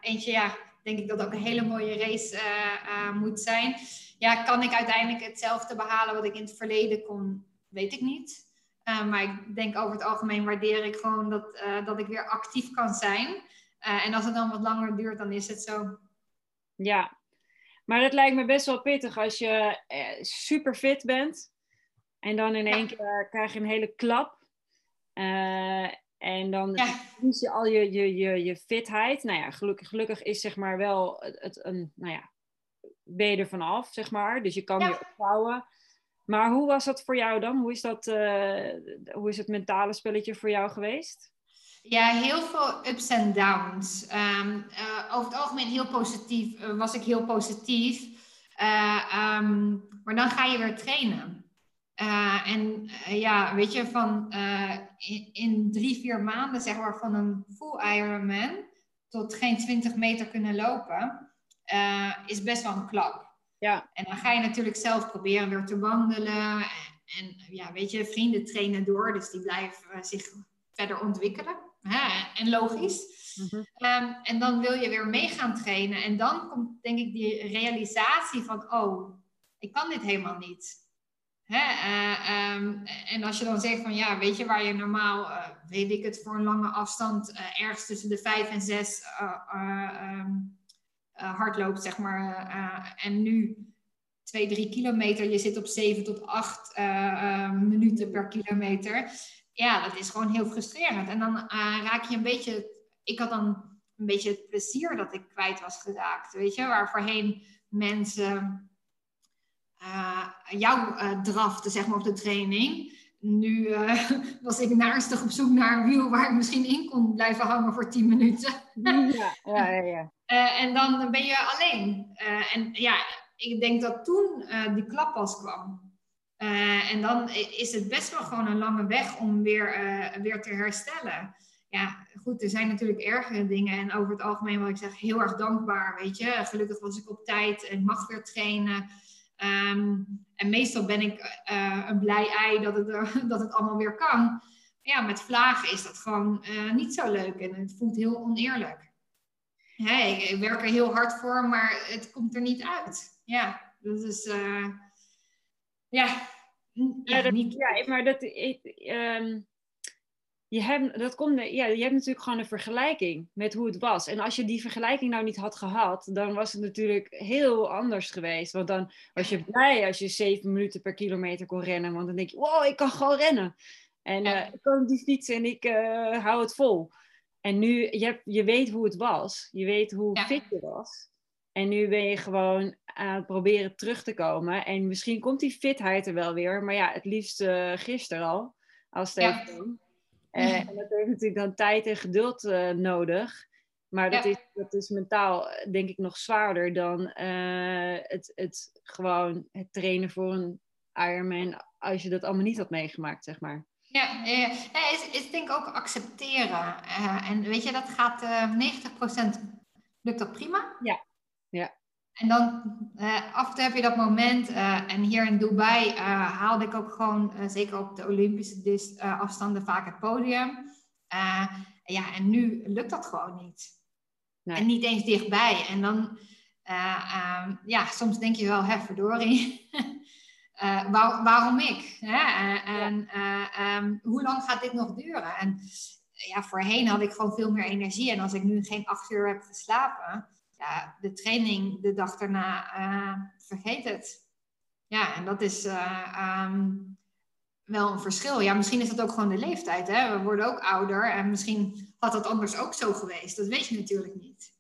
B: eentje, ja, denk ik dat ook een hele mooie race eh, eh, moet zijn. Ja, kan ik uiteindelijk hetzelfde behalen wat ik in het verleden kon, weet ik niet. Eh, maar ik denk over het algemeen waardeer ik gewoon dat, dat ik weer actief kan zijn. en als het dan wat langer duurt, dan is het zo.
A: Ja, maar dat lijkt me best wel pittig als je super fit bent. En dan in één keer krijg je een hele klap. En dan ja. verlies je al je, je, je, je fitheid. Nou ja, gelukkig, gelukkig is zeg maar wel het, een, nou ja, ben je er vanaf, zeg maar. Dus je kan weer opbouwen. Maar hoe was dat voor jou dan? Hoe is, dat, uh, hoe is het mentale spelletje voor jou geweest?
B: Ja, heel veel ups en downs. Um, uh, over het algemeen heel positief, uh, was ik heel positief. Um, maar dan ga je weer trainen. Uh, en uh, ja, weet je, van uh, in, in, drie, vier maanden, zeg maar, van een full Ironman tot geen 20 meter kunnen lopen, is best wel een klap. Ja. En dan ga je natuurlijk zelf proberen weer te wandelen. En, en ja, weet je, vrienden trainen door, dus die blijven zich verder ontwikkelen. Hè? En logisch. Mm um, en dan wil je weer mee gaan trainen. En dan komt, denk ik, die realisatie van, oh, ik kan dit helemaal niet. Hè, uh, um, en als je dan zegt van ja, weet je waar je normaal, uh, weet ik het, voor een lange afstand uh, ergens tussen de 5 en 6 um, hard loopt, zeg maar. en nu 2, 3 kilometer, je zit op 7 tot 8 minuten per kilometer. Ja, dat is gewoon heel frustrerend. En dan raak je een beetje, ik had dan een beetje het plezier dat ik kwijt was geraakt. Weet je, waar voorheen mensen uh, jou uh, drafte, zeg maar, op de training. Nu uh, was ik naastig op zoek naar een wiel waar ik misschien in kon blijven hangen voor 10 minuten. ja, ja, ja. ja. en dan ben je alleen. en ja, ik denk dat toen die klap pas kwam. en dan is het best wel gewoon een lange weg om weer, weer te herstellen. Ja, goed, er zijn natuurlijk ergere dingen. En over het algemeen, wat ik zeg, heel erg dankbaar. Weet je, gelukkig was ik op tijd en mag weer trainen. Um, en meestal ben ik uh, een blij ei dat het, uh, dat het allemaal weer kan. Ja, met vlagen is dat gewoon uh, niet zo leuk en het voelt heel oneerlijk. Hey, ik, ik werk er heel hard voor, maar het komt er niet uit. Ja. Dat is, ja,
A: ja, dat, niet... ja, maar dat, ik, ehm, je hebt, dat komt, ja, je hebt natuurlijk gewoon een vergelijking met hoe het was. En als je die vergelijking nou niet had gehad, dan was het natuurlijk heel anders geweest. Want dan was je blij als je zeven minuten per kilometer kon rennen. Want dan denk je, wow, ik kan gewoon rennen. En uh, ik kan die fietsen en ik uh, hou het vol. En nu, je, hebt, je weet hoe het was. Je weet hoe fit je was. En nu ben je gewoon aan het proberen terug te komen. En misschien komt die fitheid er wel weer. Maar ja, het liefst uh, gisteren al. Als het ja. even uh, en dat heeft natuurlijk dan tijd en geduld uh, nodig. Maar dat, is, dat is mentaal denk ik nog zwaarder dan het, het gewoon het trainen voor een Ironman. Als je dat allemaal niet had meegemaakt, zeg maar.
B: Ja, ja. is, is denk ik ook accepteren. en weet je, dat gaat 90% lukt dat prima.
A: Ja, ja.
B: En dan uh, af en toe heb je dat moment. Uh, en hier in Dubai uh, haalde ik ook gewoon, zeker op de Olympische dis, afstanden, vaak het podium. ja, en nu lukt dat gewoon niet. Nee. En niet eens dichtbij. En dan, um, ja, soms denk je wel, hè, verdorie. Waar, waarom ik? Hè? en um, hoe lang gaat dit nog duren? En ja, voorheen had ik gewoon veel meer energie. En als ik nu geen acht uur heb geslapen ja, de training de dag daarna, uh, vergeet het. Ja, en dat is uh, um, wel een verschil. Ja, misschien is dat ook gewoon de leeftijd. Hè? We worden ook ouder en misschien had dat anders ook zo geweest. Dat weet je natuurlijk niet.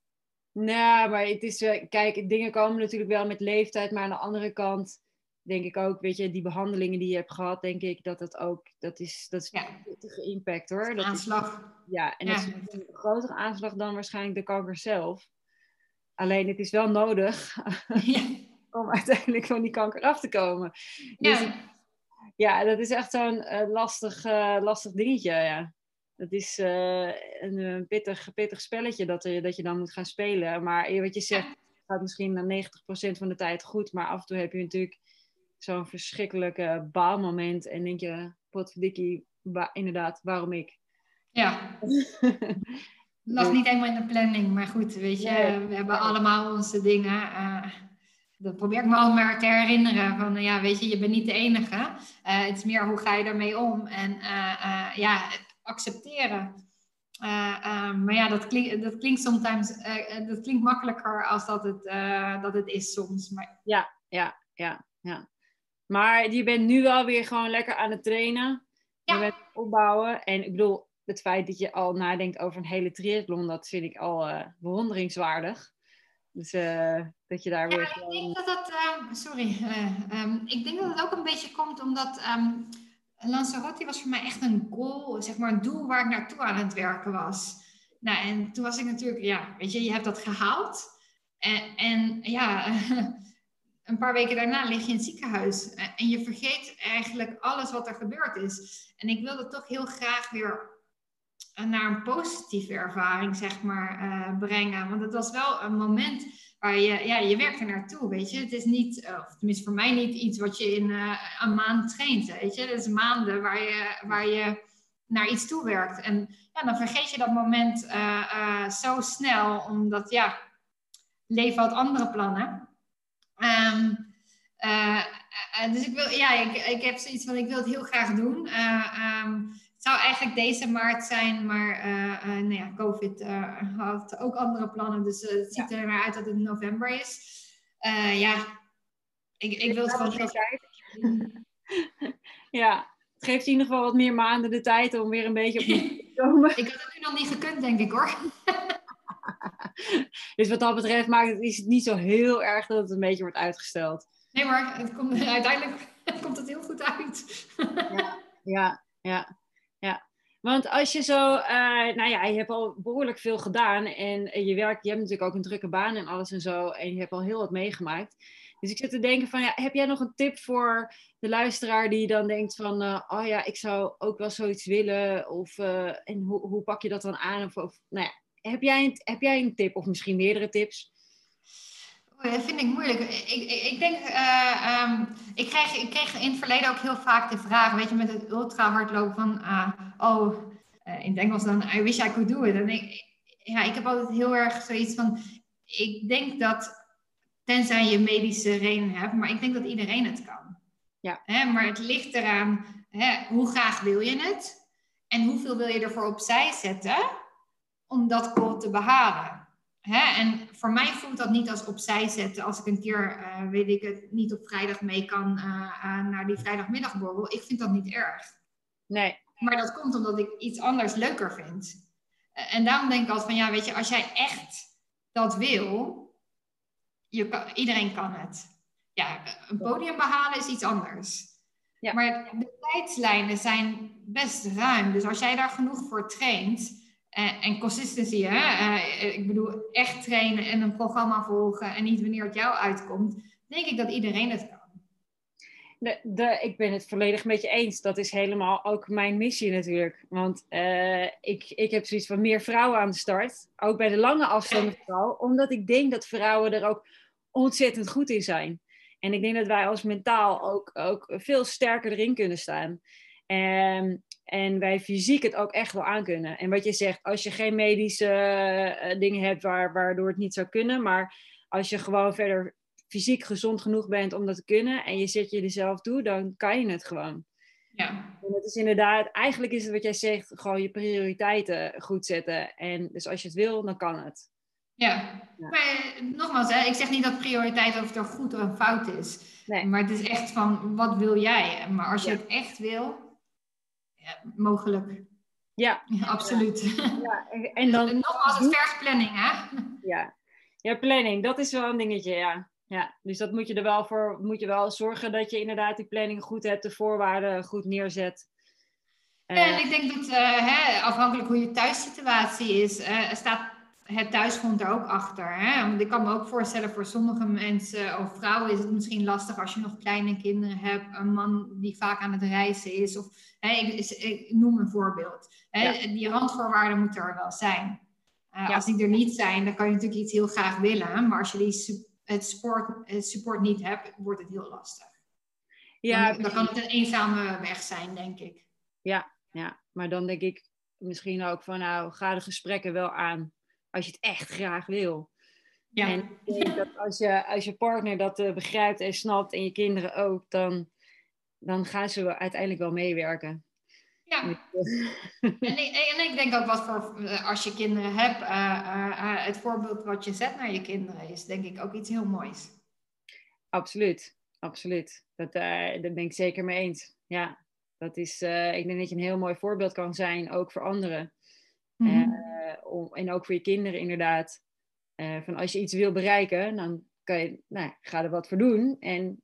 A: Nou, maar het is, kijk, dingen komen natuurlijk wel met leeftijd, maar aan de andere kant denk ik ook, weet je, die behandelingen die je hebt gehad, denk ik dat dat ook, dat is, dat is ja. een impact hoor. Dat
B: aanslag.
A: Is, ja, en dat is een grotere aanslag dan waarschijnlijk de kanker zelf. Alleen het is wel nodig ja. om uiteindelijk van die kanker af te komen. Ja, dus, ja dat is echt zo'n uh, lastig, uh, lastig dingetje. Ja. Dat is uh, een, een, pittig, pittig spelletje dat, je, dat je dan moet gaan spelen. Maar wat je zegt, gaat misschien na 90% van de tijd goed. Maar af en toe heb je natuurlijk zo'n verschrikkelijke baalmoment. En denk je, potverdikkie, inderdaad, waarom ik?
B: Ja. lag niet helemaal in de planning, maar goed, weet je, we hebben allemaal onze dingen. Uh, dat probeer ik me al maar te herinneren. Van ja, weet je, je bent niet de enige. Uh, het is meer hoe ga je daarmee om en uh, ja, accepteren. maar ja, dat, klink, dat klinkt soms, dat klinkt makkelijker als dat het, dat het is soms. Maar...
A: Ja, ja, ja, ja. Maar je bent nu wel weer gewoon lekker aan het trainen. Ja. Je bent opbouwen. En ik bedoel, het feit dat je al nadenkt over een hele triathlon, dat vind ik al uh, bewonderingswaardig. Dus uh, dat je daar
B: ja,
A: weer
B: gewoon... Ik denk dat dat, uh, sorry, um, ik denk dat het ook een beetje komt omdat um, Lanzarote was voor mij echt een goal, zeg maar een doel waar ik naartoe aan het werken was. Nou, en toen was ik natuurlijk, ja, weet je, je hebt dat gehaald. En, en ja, een paar weken daarna lig je in het ziekenhuis. En je vergeet eigenlijk alles wat er gebeurd is. En ik wilde toch heel graag weer naar een positieve ervaring, zeg maar, uh, brengen. Want het was wel een moment waar je, ja, je werkt er naartoe, weet je. Het is niet, eh, of tenminste voor mij niet iets wat je in uh, een maand traint, weet je. Het is maanden waar je, waar je naar iets toe werkt. En ja, dan vergeet je dat moment zo snel, omdat, ja, leven had andere plannen. Um, dus ik wil, ja, ik, ik heb zoiets van, ik wil het heel graag doen. Um, zou eigenlijk deze maart zijn, maar uh, uh, nou ja, COVID uh, had ook andere plannen. Dus het ziet er naar uit dat het november is. ja, ik, ik wil het gewoon heel tijd.
A: ja, het geeft in ieder geval wat meer maanden de tijd om weer een beetje op te komen.
B: ik had het nu nog niet gekund, denk ik hoor.
A: dus wat dat betreft maakt het, is het niet zo heel erg dat het een beetje wordt uitgesteld.
B: Nee, maar het komt, uiteindelijk komt het heel goed uit.
A: ja, ja, ja. Ja, want als je zo, uh, nou ja, je hebt al behoorlijk veel gedaan en je werkt, je hebt natuurlijk ook een drukke baan en alles en zo en je hebt al heel wat meegemaakt. Dus ik zit te denken van, ja, heb jij nog een tip voor de luisteraar die dan denkt van, uh, oh ja, ik zou ook wel zoiets willen of uh, en hoe, hoe pak je dat dan aan? Of nou ja, heb jij, een, heb jij een tip of misschien meerdere tips?
B: Dat vind ik moeilijk. Ik, ik, ik denk, uh, um, ik, kreeg, ik kreeg in het verleden ook heel vaak de vraag, weet je, met het ultra hardlopen van, uh, oh, uh, in het Engels dan, I wish I could do it. En ik, ja, ik heb altijd heel erg zoiets van, ik denk dat tenzij je medische reden hebt. Maar ik denk dat iedereen het kan.
A: Ja.
B: Hè, maar het ligt eraan, hè, hoe graag wil je het? En hoeveel wil je ervoor opzij zetten om dat goal te behalen? Hè? En voor mij voelt dat niet als opzij zetten als ik een keer, eh, weet ik het, niet op vrijdag mee kan uh, naar die vrijdagmiddagborrel. Ik vind dat niet erg.
A: Nee.
B: Maar dat komt omdat ik iets anders leuker vind. en daarom denk ik altijd van, ja, weet je, als jij echt dat wil, je kan, iedereen kan het. Ja, een podium behalen is iets anders. Ja. Maar de tijdslijnen zijn best ruim. Dus als jij daar genoeg voor traint, en, en consistency, hè? Uh, ik bedoel echt trainen en een programma volgen en niet wanneer het jou uitkomt, denk ik dat iedereen het kan.
A: De, de, ik ben het volledig met je eens. Dat is helemaal ook mijn missie natuurlijk. Want uh, ik, ik heb zoiets van meer vrouwen aan de start. Ook bij de lange afstanden vooral. Omdat ik denk dat vrouwen er ook ontzettend goed in zijn. En ik denk dat wij als mentaal ook, ook veel sterker erin kunnen staan. En, en wij fysiek het ook echt wel aan kunnen. En wat je zegt, als je geen medische uh, dingen hebt waar, waardoor het niet zou kunnen, maar als je gewoon verder fysiek gezond genoeg bent om dat te kunnen en je zet je er zelf toe, dan kan je het gewoon.
B: Ja.
A: En het is inderdaad, eigenlijk is het wat jij zegt, gewoon je prioriteiten goed zetten. En dus als je het wil, dan kan het.
B: Ja, ja. maar nogmaals, hè, ik zeg niet dat prioriteit of het er goed of fout is.
A: Nee.
B: Maar het is echt van, wat wil jij? Maar als je
A: Ja.
B: het echt wil, mogelijk.
A: Ja,
B: absoluut.
A: ja. En, dan
B: En nogmaals, het vergt planning, hè?
A: Ja. ja, planning, dat is wel een dingetje, ja. ja. Dus dat moet je er wel voor, moet je wel zorgen dat je inderdaad die planning goed hebt, de voorwaarden goed neerzet. Eh,
B: En ik denk dat, eh, hè, afhankelijk hoe je thuissituatie is, eh, staat het thuisgrond er ook achter. Hè? Want ik kan me ook voorstellen, voor sommige mensen of vrouwen is het misschien lastig als je nog kleine kinderen hebt, een man die vaak aan het reizen is. Of, hè, ik, noem een voorbeeld. Hè?
A: Ja.
B: Die randvoorwaarden moeten er wel zijn. Eh,
A: Ja.
B: Als die er niet zijn, dan kan je natuurlijk iets heel graag willen. Maar als je die, het, support, het support niet hebt, wordt het heel lastig.
A: ja,
B: dan, dan kan het een eenzame weg zijn, denk ik.
A: ja, maar dan denk ik misschien ook van, nou, ga de gesprekken wel aan als je het echt graag wil.
B: Ja.
A: En ik denk dat als je, als je partner dat eh, begrijpt en snapt en je kinderen ook, dan, dan gaan ze wel uiteindelijk wel meewerken.
B: ja. En ik, en ik denk ook wat voor, eh, als je kinderen hebt, eh, het voorbeeld wat je zet naar je kinderen is denk ik ook iets heel moois.
A: Absoluut, absoluut. Dat, daar ben ik zeker mee eens. Ja, dat is, ik denk dat je een heel mooi voorbeeld kan zijn, ook voor anderen. Eh, om, en ook voor je kinderen inderdaad. Eh, van als je iets wil bereiken, dan kan je, nou, ga er wat voor doen. En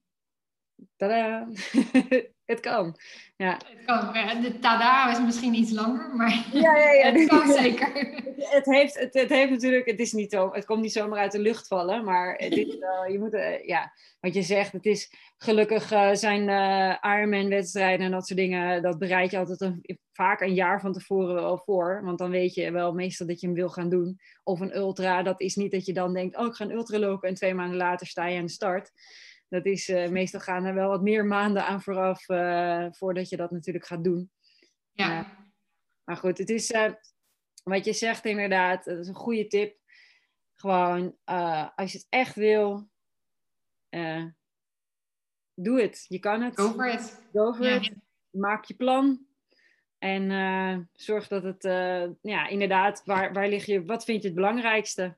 A: tada, het kan. Ja,
B: Het kan, de tada is misschien iets langer, maar
A: ja, ja. ja.
B: het kan zeker.
A: Het heeft, het, het heeft natuurlijk, het is niet zo, het komt niet zomaar uit de lucht vallen, maar je moet, eh, ja, wat je zegt, het is gelukkig eh, zijn eh Ironman-wedstrijden en dat soort dingen, dat bereid je altijd een, vaak een jaar van tevoren wel voor, want dan weet je wel meestal dat je hem wil gaan doen. Of een ultra, dat is niet dat je dan denkt, oh ik ga een ultra lopen en twee maanden later sta je aan de start. Dat is, eh, meestal gaan er wel wat meer maanden aan vooraf eh, voordat je dat natuurlijk gaat doen.
B: Ja,
A: Maar goed, het is eh, wat je zegt inderdaad, dat is een goede tip. Gewoon, als je het echt wil, doe het. Je kan het.
B: go for it.
A: Go for
B: Ja.
A: it. Maak je plan. En zorg dat het, ja, inderdaad, waar, waar lig je, wat vind je het belangrijkste?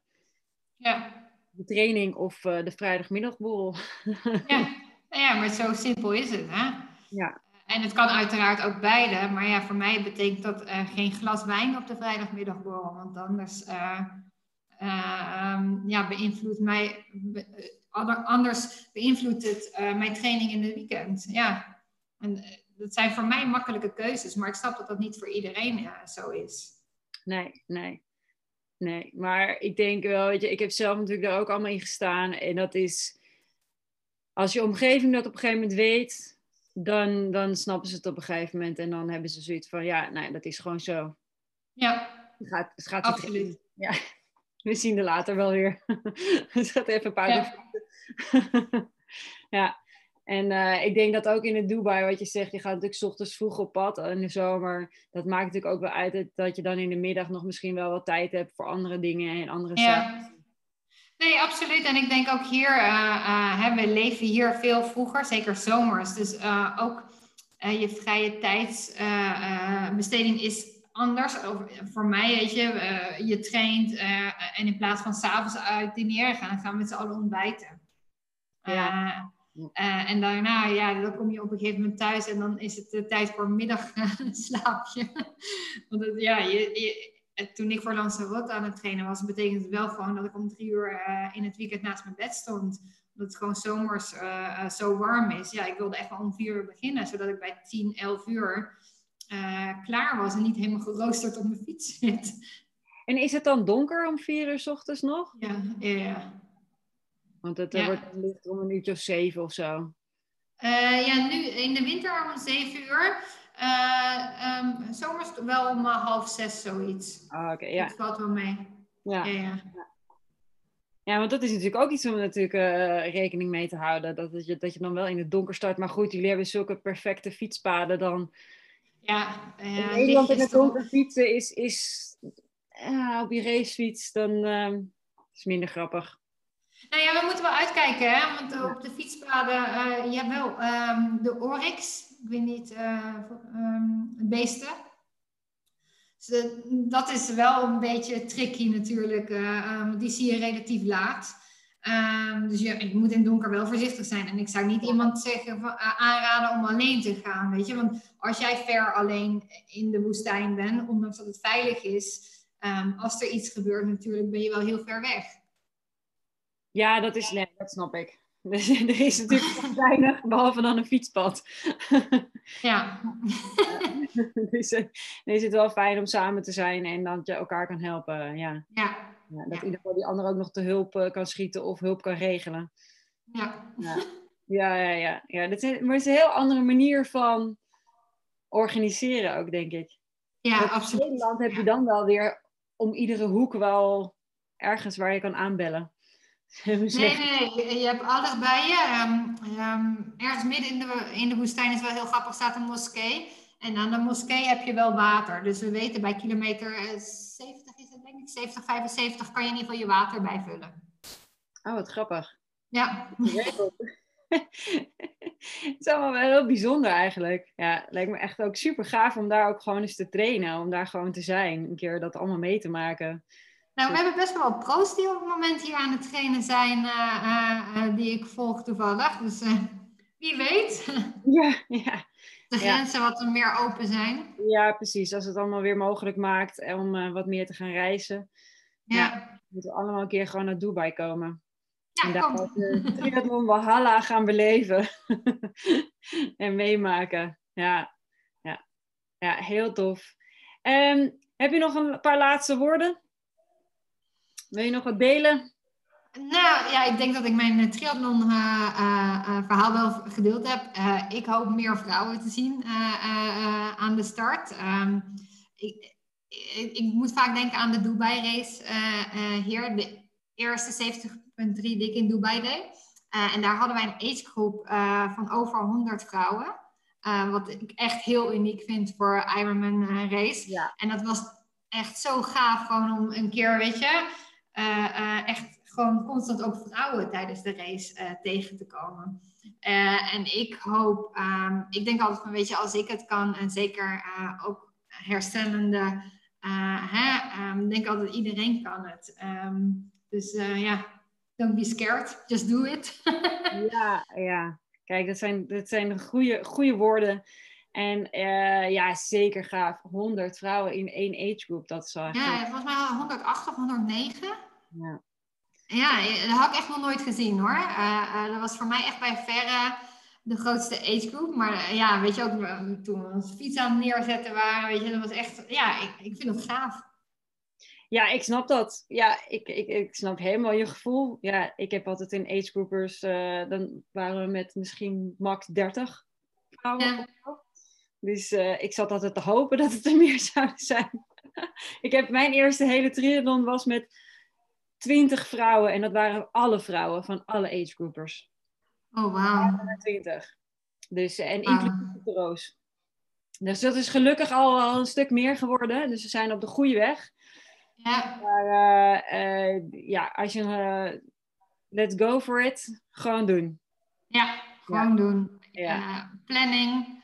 B: Ja.
A: De training of eh, de vrijdagmiddagborrel?
B: Ja. Ja, maar zo simpel is het. Hè?
A: Ja.
B: En het kan uiteraard ook beide. Maar ja, voor mij betekent dat eh, geen glas wijn op de vrijdagmiddagborrel. Want anders eh, eh, ehm, ja, beïnvloedt mij, be- eh, anders beïnvloedt het eh, mijn training in het weekend. Ja. En eh, dat zijn voor mij makkelijke keuzes. Maar ik snap dat dat niet voor iedereen eh, zo is.
A: Nee, nee. Nee, maar ik denk wel, weet je, ik heb zelf natuurlijk daar ook allemaal in gestaan. En dat is, als je omgeving dat op een gegeven moment weet, dan, dan snappen ze het op een gegeven moment. En dan hebben ze zoiets van, ja, nee, dat is gewoon zo.
B: Ja,
A: Het gaat, het gaat
B: absoluut.
A: Ja, we zien er later wel weer. het gaat even een paar
B: ja,
A: en eh, ik denk dat ook in het Dubai, wat je zegt, je gaat natuurlijk 's ochtends vroeg op pad in de zomer. Dat maakt natuurlijk ook wel uit dat- je dan in de middag nog misschien wel wat tijd hebt voor andere dingen en andere zaken.
B: Ja. Nee, absoluut. En ik denk ook hier, uh, we leven hier veel vroeger, zeker zomers. Dus ook je vrije tijdsbesteding is anders. Voor mij, weet je, je traint en in plaats van s'avonds uit dineren gaan, gaan we met z'n allen ontbijten. Ja. En daarna, ja, dan kom je op een gegeven moment thuis en dan is het tijd voor een middagslaapje. Want het, ja, je, je toen ik voor Lanzarote aan het trainen was, betekent het wel gewoon dat ik om drie uur uh, in het weekend naast mijn bed stond. Omdat het gewoon zomers uh, zo warm is. Ja, ik wilde echt wel om vier uur beginnen, zodat ik bij 10, 11 uur klaar was en niet helemaal geroosterd op mijn fiets zit.
A: En is het dan donker om vier uur s ochtends nog?
B: Ja, ja, ja.
A: Want het ja. wordt licht om een uurtje of zeven of zo.
B: ja, nu in de winter om zeven uur. Uh, um, zomers wel om uh, half zes zoiets.
A: Ah, oké, ja.
B: Dat valt wel mee.
A: Ja. Ja, ja. ja. want dat is natuurlijk ook iets om natuurlijk rekening mee te houden. Dat, je, dat je dan wel in het donker start. Maar goed, jullie hebben zulke perfecte fietspaden dan.
B: Ja,
A: in Nederland in het donker fietsen is, is op je racefiets dan uh, is minder grappig.
B: Nou ja, we moeten wel uitkijken, hè? want op de fietspaden, uh, je hebt wel um, de Oryx, ik weet niet, uh, um, beesten. Dus dat is wel een beetje tricky natuurlijk, um, die zie je relatief laat. dus je, je, moet in het donker wel voorzichtig zijn. En ik zou niet iemand zeggen, van, aanraden om alleen te gaan, weet je. Want als jij ver alleen in de woestijn bent, ondanks dat het veilig is, als er iets gebeurt natuurlijk, ben je wel heel ver weg.
A: Ja, dat is nee, dat snap ik. Dus, er is natuurlijk weinig, behalve dan een fietspad.
B: Ja.
A: dus uh, is het wel fijn om samen te zijn en dat je elkaar kan helpen. Ja.
B: ja.
A: ja dat in ieder geval die ander ook nog te hulp uh, kan schieten of hulp kan regelen.
B: Ja.
A: Ja, ja, ja. ja. ja dat is, maar het is een heel andere manier van organiseren ook, denk ik.
B: Ja, absoluut.
A: In Nederland heb je dan wel weer om iedere hoek wel ergens waar je kan aanbellen.
B: Nee, nee, je hebt alles bij je. Um, um, ergens midden in de, in de woestijn is wel heel grappig, staat een moskee. En aan de moskee heb je wel water. Dus we weten bij kilometer 70 eh, is het denk ik, 70, 75 kan je in ieder geval je water bijvullen.
A: Oh, wat grappig.
B: Ja.
A: het is allemaal wel heel bijzonder eigenlijk. Ja, het lijkt me echt ook super gaaf om daar ook gewoon eens te trainen. Om daar gewoon te zijn. Een keer dat allemaal mee te maken.
B: Nou, we hebben best wel pro's die op het moment hier aan het trainen zijn, uh, uh, die ik volg toevallig. Dus wie weet.
A: Ja, ja.
B: De grenzen wat meer open zijn.
A: Ja, precies. Als het allemaal weer mogelijk maakt om wat meer te gaan reizen.
B: Ja. ja.
A: moeten we allemaal een keer gewoon naar Dubai komen.
B: Ja,
A: en daar de triathlon Valhalla gaan beleven. en meemaken. Ja. ja. Ja, heel tof. Um, heb je nog een paar laatste woorden? Wil je nog wat delen?
B: Nou ja, ik denk dat ik mijn uh, triathlon uh, uh, verhaal wel gedeeld heb. ik hoop meer vrouwen te zien aan de start. Um, ik, ik, ik, moet vaak denken aan de Dubai race hier. De eerste 70.3 die ik in Dubai deed. en daar hadden wij een agegroep van over 100 vrouwen. wat ik echt heel uniek vind voor Ironman race.
A: Ja.
B: En dat was echt zo gaaf gewoon om een keer, weet je eh, eh, echt gewoon constant ook vrouwen tijdens de race eh, tegen te komen. en ik hoop, um, ik denk altijd van, weet je, als ik het kan en zeker ook herstellende, hè, um, ik denk altijd iedereen kan het. Um, dus ja, don't be scared, just do it.
A: ja, ja. Kijk, dat zijn, dat zijn goede, goede woorden. En uh, ja, zeker gaaf. 100 vrouwen in één age group. Dat is wel
B: Ja, volgens mij 108 of 109.
A: Ja.
B: ja, dat had ik echt nog nooit gezien hoor. Uh, dat was voor mij echt bij verre de grootste age group. Maar ja, weet je ook, toen we onze fiets aan het neerzetten waren, weet je, dat was echt, ja, ik, ik vind het gaaf.
A: Ja, ik snap dat. Ja, ik, ik, ik snap helemaal je gevoel. Ja, ik heb altijd in age groupers, dan waren we met misschien max 30 vrouwen. Ja. Dus ik zat altijd te hopen dat het er meer zouden zijn. ik heb mijn eerste hele triathlon was met 20 vrouwen en dat waren alle vrouwen van alle agegroupers.
B: Oh, wauw.
A: 20. Dus, eh, en inclusief de roos. Dus dat is gelukkig al, al, een stuk meer geworden. Dus we zijn op de goede weg.
B: Ja.
A: Maar eh, eh, ja, als je let's go for it, gewoon doen.
B: Ja, gewoon doen.
A: Ja.
B: Planning.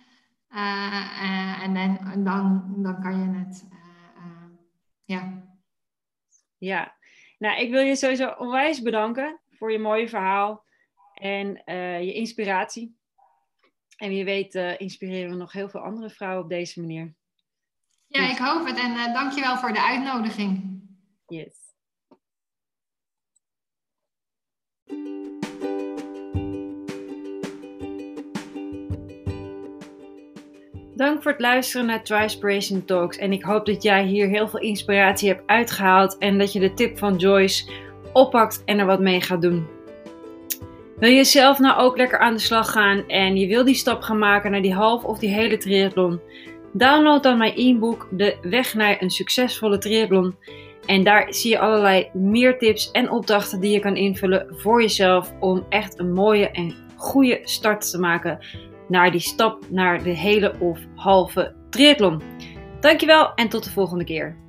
B: en dan, dan, dan kan je het. ja.
A: Ja, nou, ik wil je sowieso onwijs bedanken voor je mooie verhaal en eh, je inspiratie. En wie weet eh, inspireren we nog heel veel andere vrouwen op deze manier.
B: ja, ik hoop het. En eh dankjewel voor de uitnodiging.
A: Yes. Dank voor het luisteren naar Trispiration Talks. En ik hoop dat jij hier heel veel inspiratie hebt uitgehaald. En dat je de tip van Joyce oppakt en er wat mee gaat doen. Wil je zelf nou ook lekker aan de slag gaan en je wil die stap gaan maken naar die half of die hele triathlon? Download dan mijn e-book De Weg naar een succesvolle triathlon. En daar zie je allerlei meer tips en opdrachten die je kan invullen voor jezelf om echt een mooie en goede start te maken naar die stap naar de hele of halve triathlon. Dankjewel en tot de volgende keer.